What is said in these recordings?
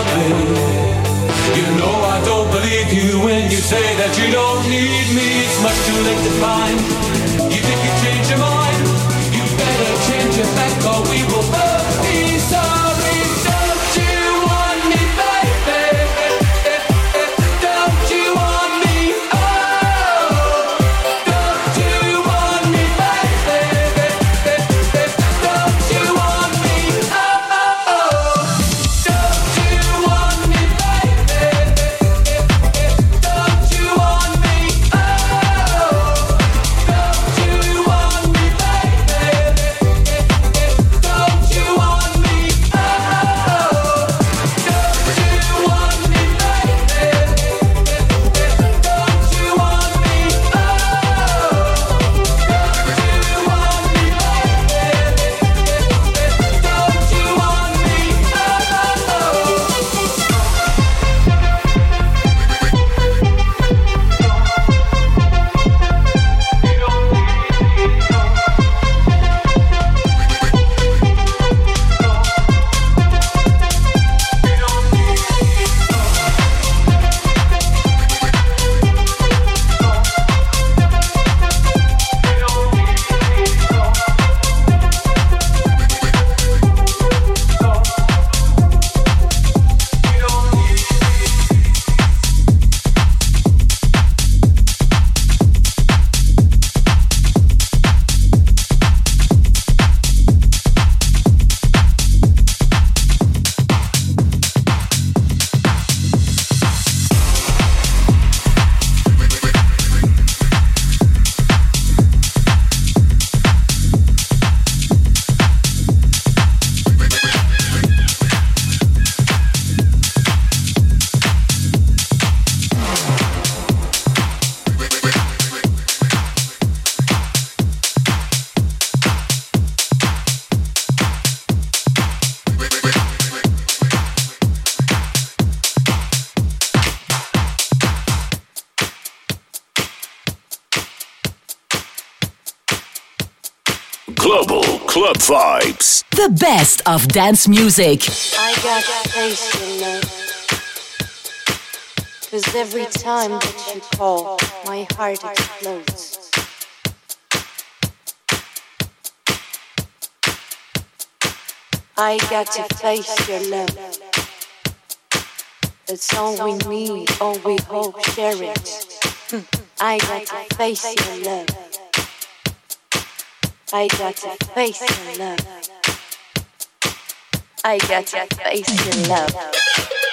hardly. You know I don't believe you when you say that you don't need me. It's much too late to find. Vibes. The best of dance music. I got taste in love. Cause every time that you call, my heart explodes. I got to face your love. It's all we need, all we hope, share it. I got to face your love. I got to face your love. I got to face your love.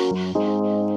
Call me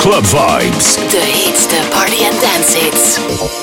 Club Vibes. De the party and dance hits.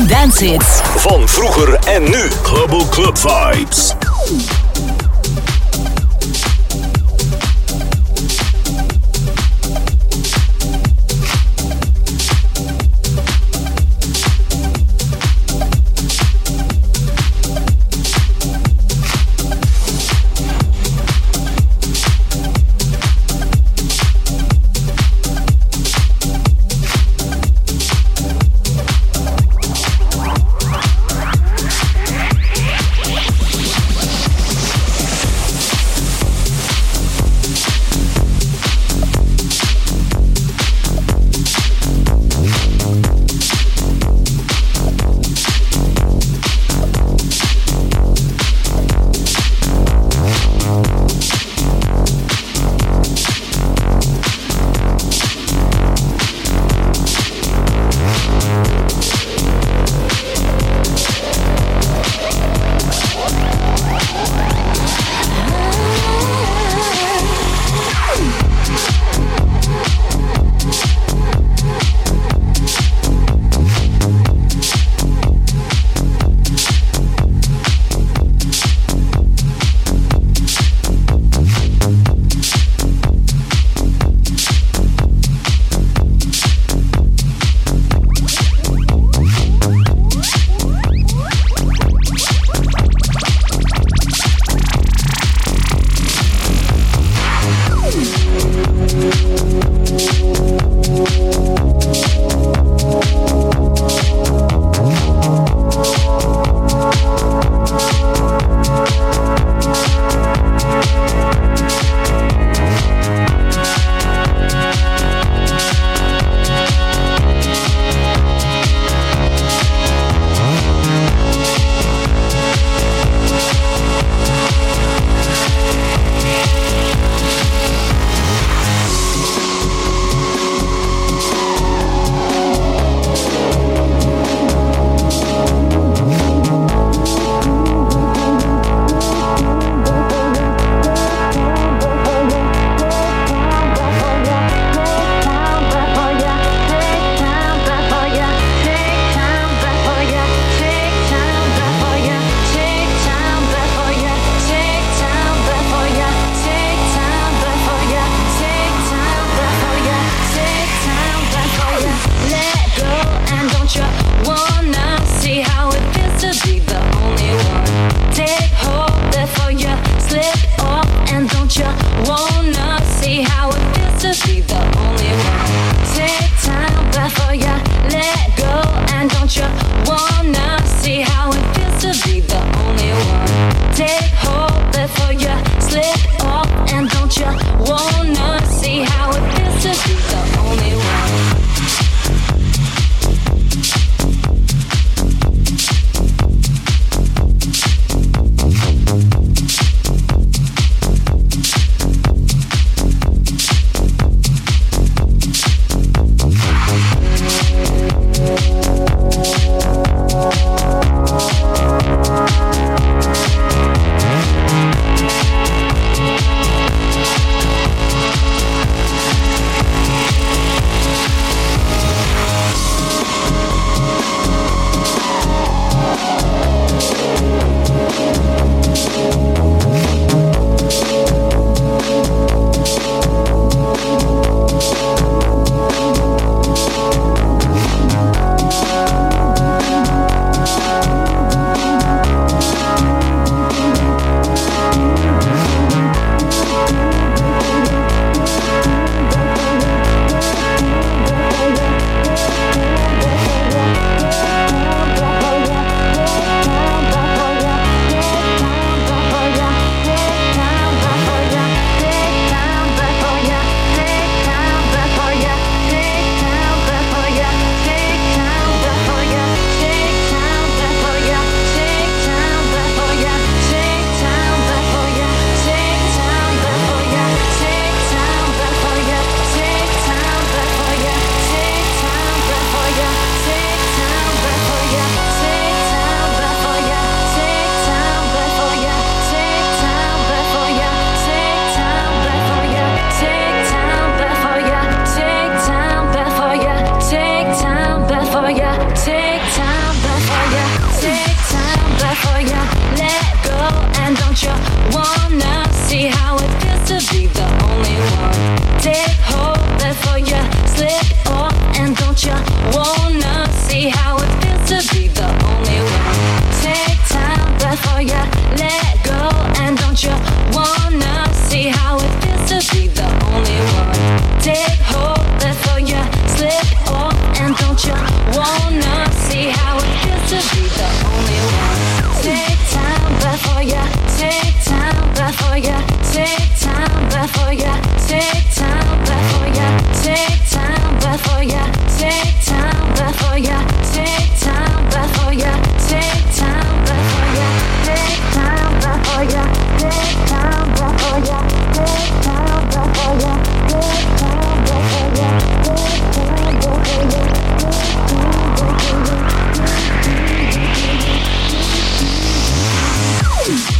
And dance hits. Van vroeger en nu. Global Club Vibes. Club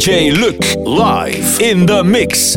DJ Luc live in the mix.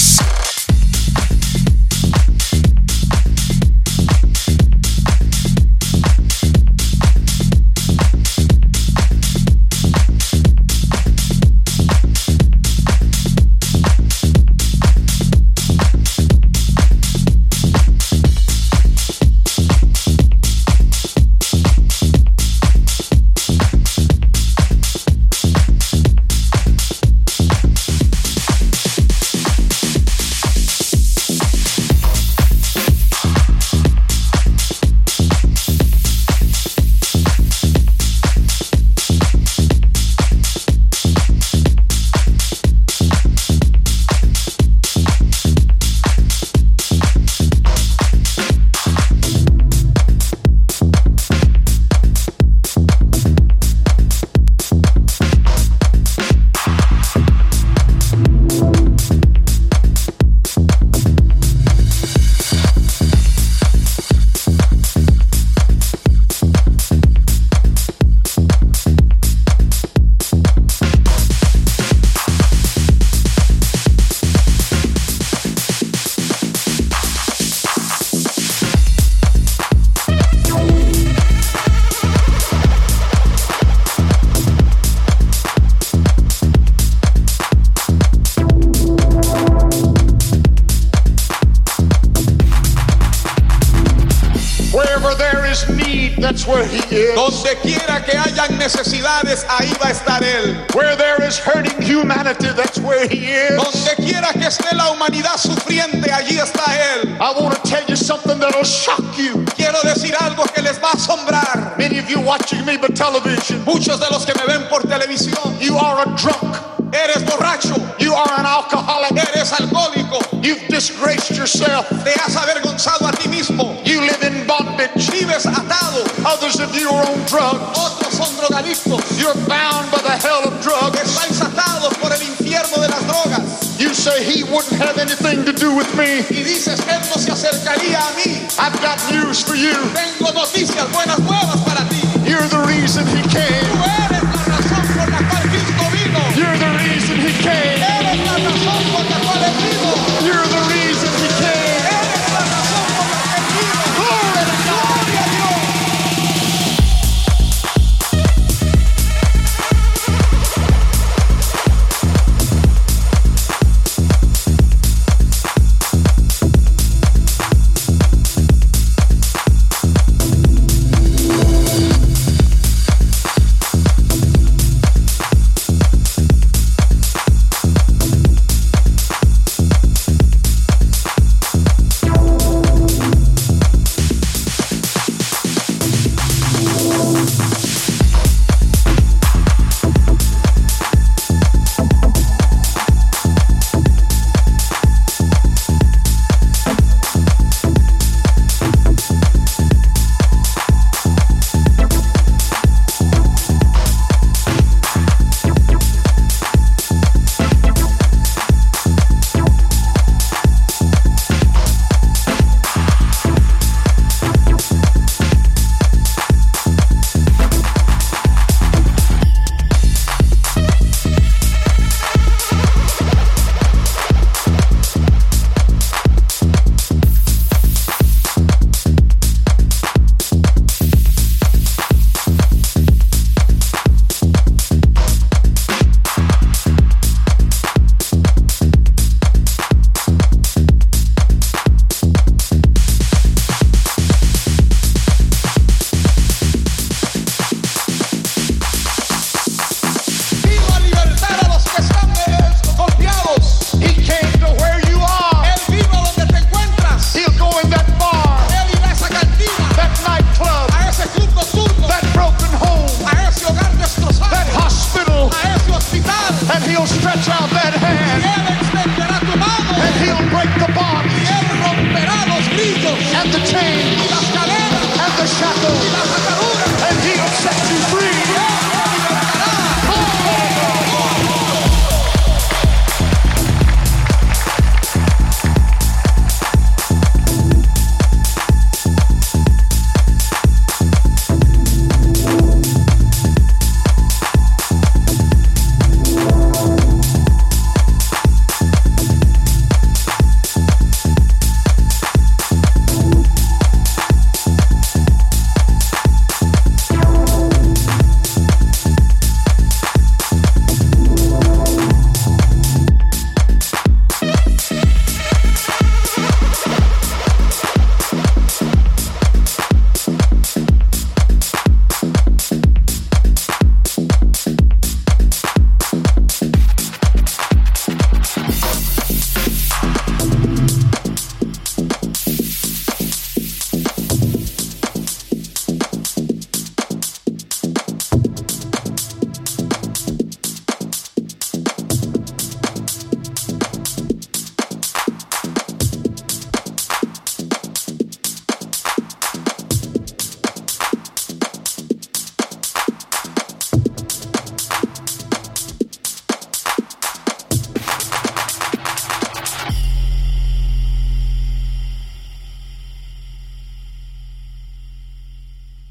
He wouldn't have anything to do with me. Y dices, él no se acercaría a mí. I've got news for you. Tengo noticias buenas nuevas para ti. You're the reason he came. Tú eres la razón por la cual Cristo vino. You're the reason he came.